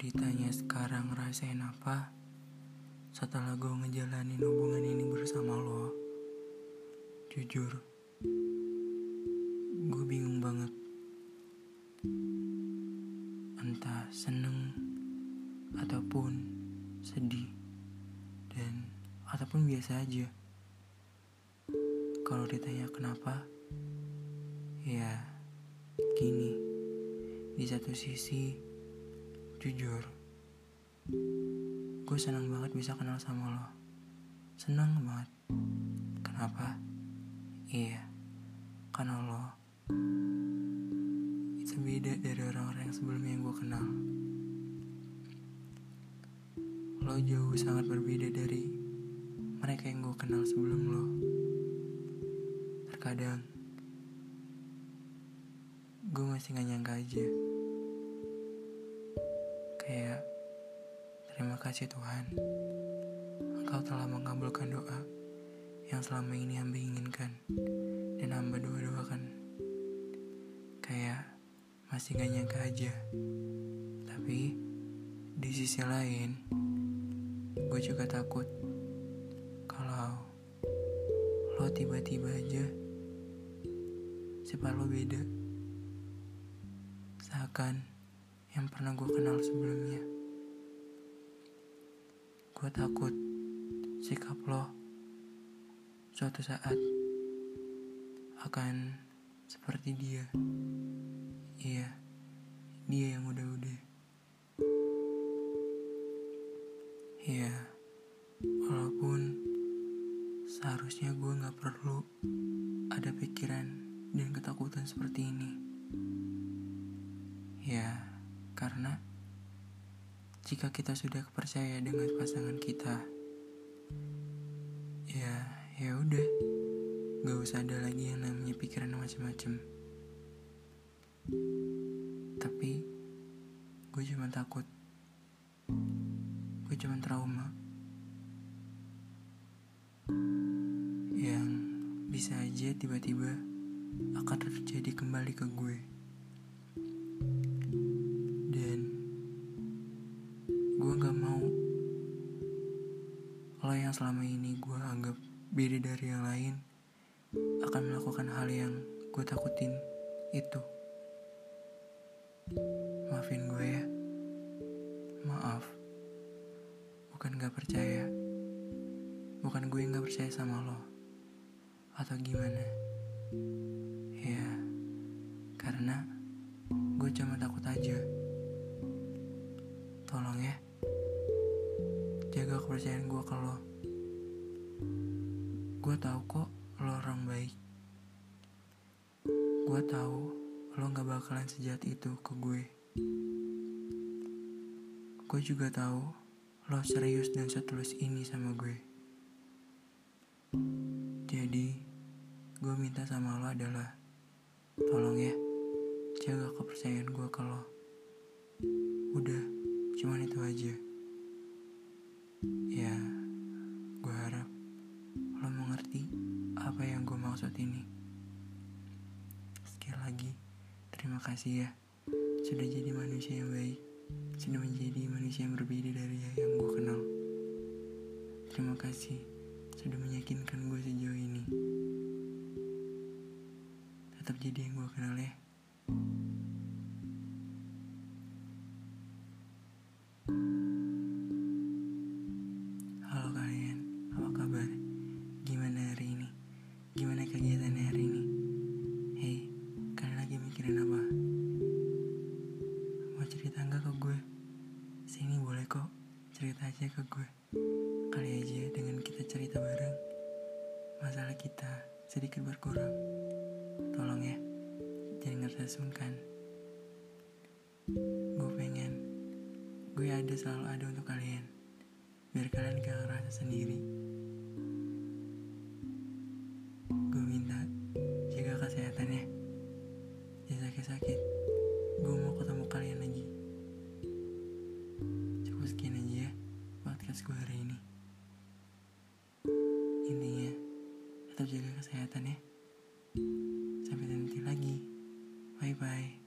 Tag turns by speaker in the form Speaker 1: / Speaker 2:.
Speaker 1: ditanya sekarang ngerasain apa setelah gue ngejalanin hubungan ini bersama lo, jujur, gue bingung banget. Entah seneng ataupun sedih dan ataupun biasa aja. Kalau ditanya kenapa, ya gini. Di satu sisi Jujur, gue senang banget bisa kenal sama lo. Senang banget. Kenapa? Iya, karena lo itu beda dari orang-orang yang sebelumnya yang gue kenal. Lo jauh sangat berbeda dari mereka yang gue kenal sebelum lo. Terkadang, gue masih gak nyangka aja kayak terima kasih Tuhan. Engkau telah mengabulkan doa yang selama ini hamba inginkan dan hamba doa-doakan kayak masih gak nyangka aja. Tapi di sisi lain gue juga takut kalau lo tiba-tiba aja sifat lo beda. Seakan yang pernah gue kenal sebelumnya. Gue takut sikap lo suatu saat akan seperti dia. Iya, dia yang udah-udah. Iya, walaupun seharusnya gue gak perlu ada pikiran dan ketakutan seperti ini. Ya, karena jika kita sudah percaya dengan pasangan kita, ya ya udah, gak usah ada lagi yang namanya pikiran macam-macam. Tapi gue cuma takut, gue cuma trauma yang bisa aja tiba-tiba akan terjadi kembali ke gue. gue yang selama ini gue anggap beda dari yang lain akan melakukan hal yang gue takutin itu. Maafin gue ya. Maaf. Bukan gak percaya. Bukan gue gak percaya sama lo. Atau gimana? Ya karena gue cuma takut aja kepercayaan gue ke lo. Gue tahu kok lo orang baik. Gue tahu lo gak bakalan sejahat itu ke gue. Gue juga tahu lo serius dan setulus ini sama gue. Jadi gue minta sama lo adalah tolong ya jaga kepercayaan gue ke lo. Udah cuman itu aja maksud ini. Sekali lagi, terima kasih ya sudah jadi manusia yang baik, sudah menjadi manusia yang berbeda dari yang gue kenal. Terima kasih sudah meyakinkan gue sejauh ini. Tetap jadi yang gue kenal ya. Aja ke gue. Kali aja dengan kita cerita bareng. Masalah kita sedikit berkurang. Tolong ya Jangan ngerasa sungkan Gue pengen Gue ada selalu ada untuk kalian. Biar kalian gak ngerasa sendiri. Gue minta Jaga kesehatan ya. Jangan sakit-sakit jaga kesehatan ya. Sampai nanti lagi. Bye bye.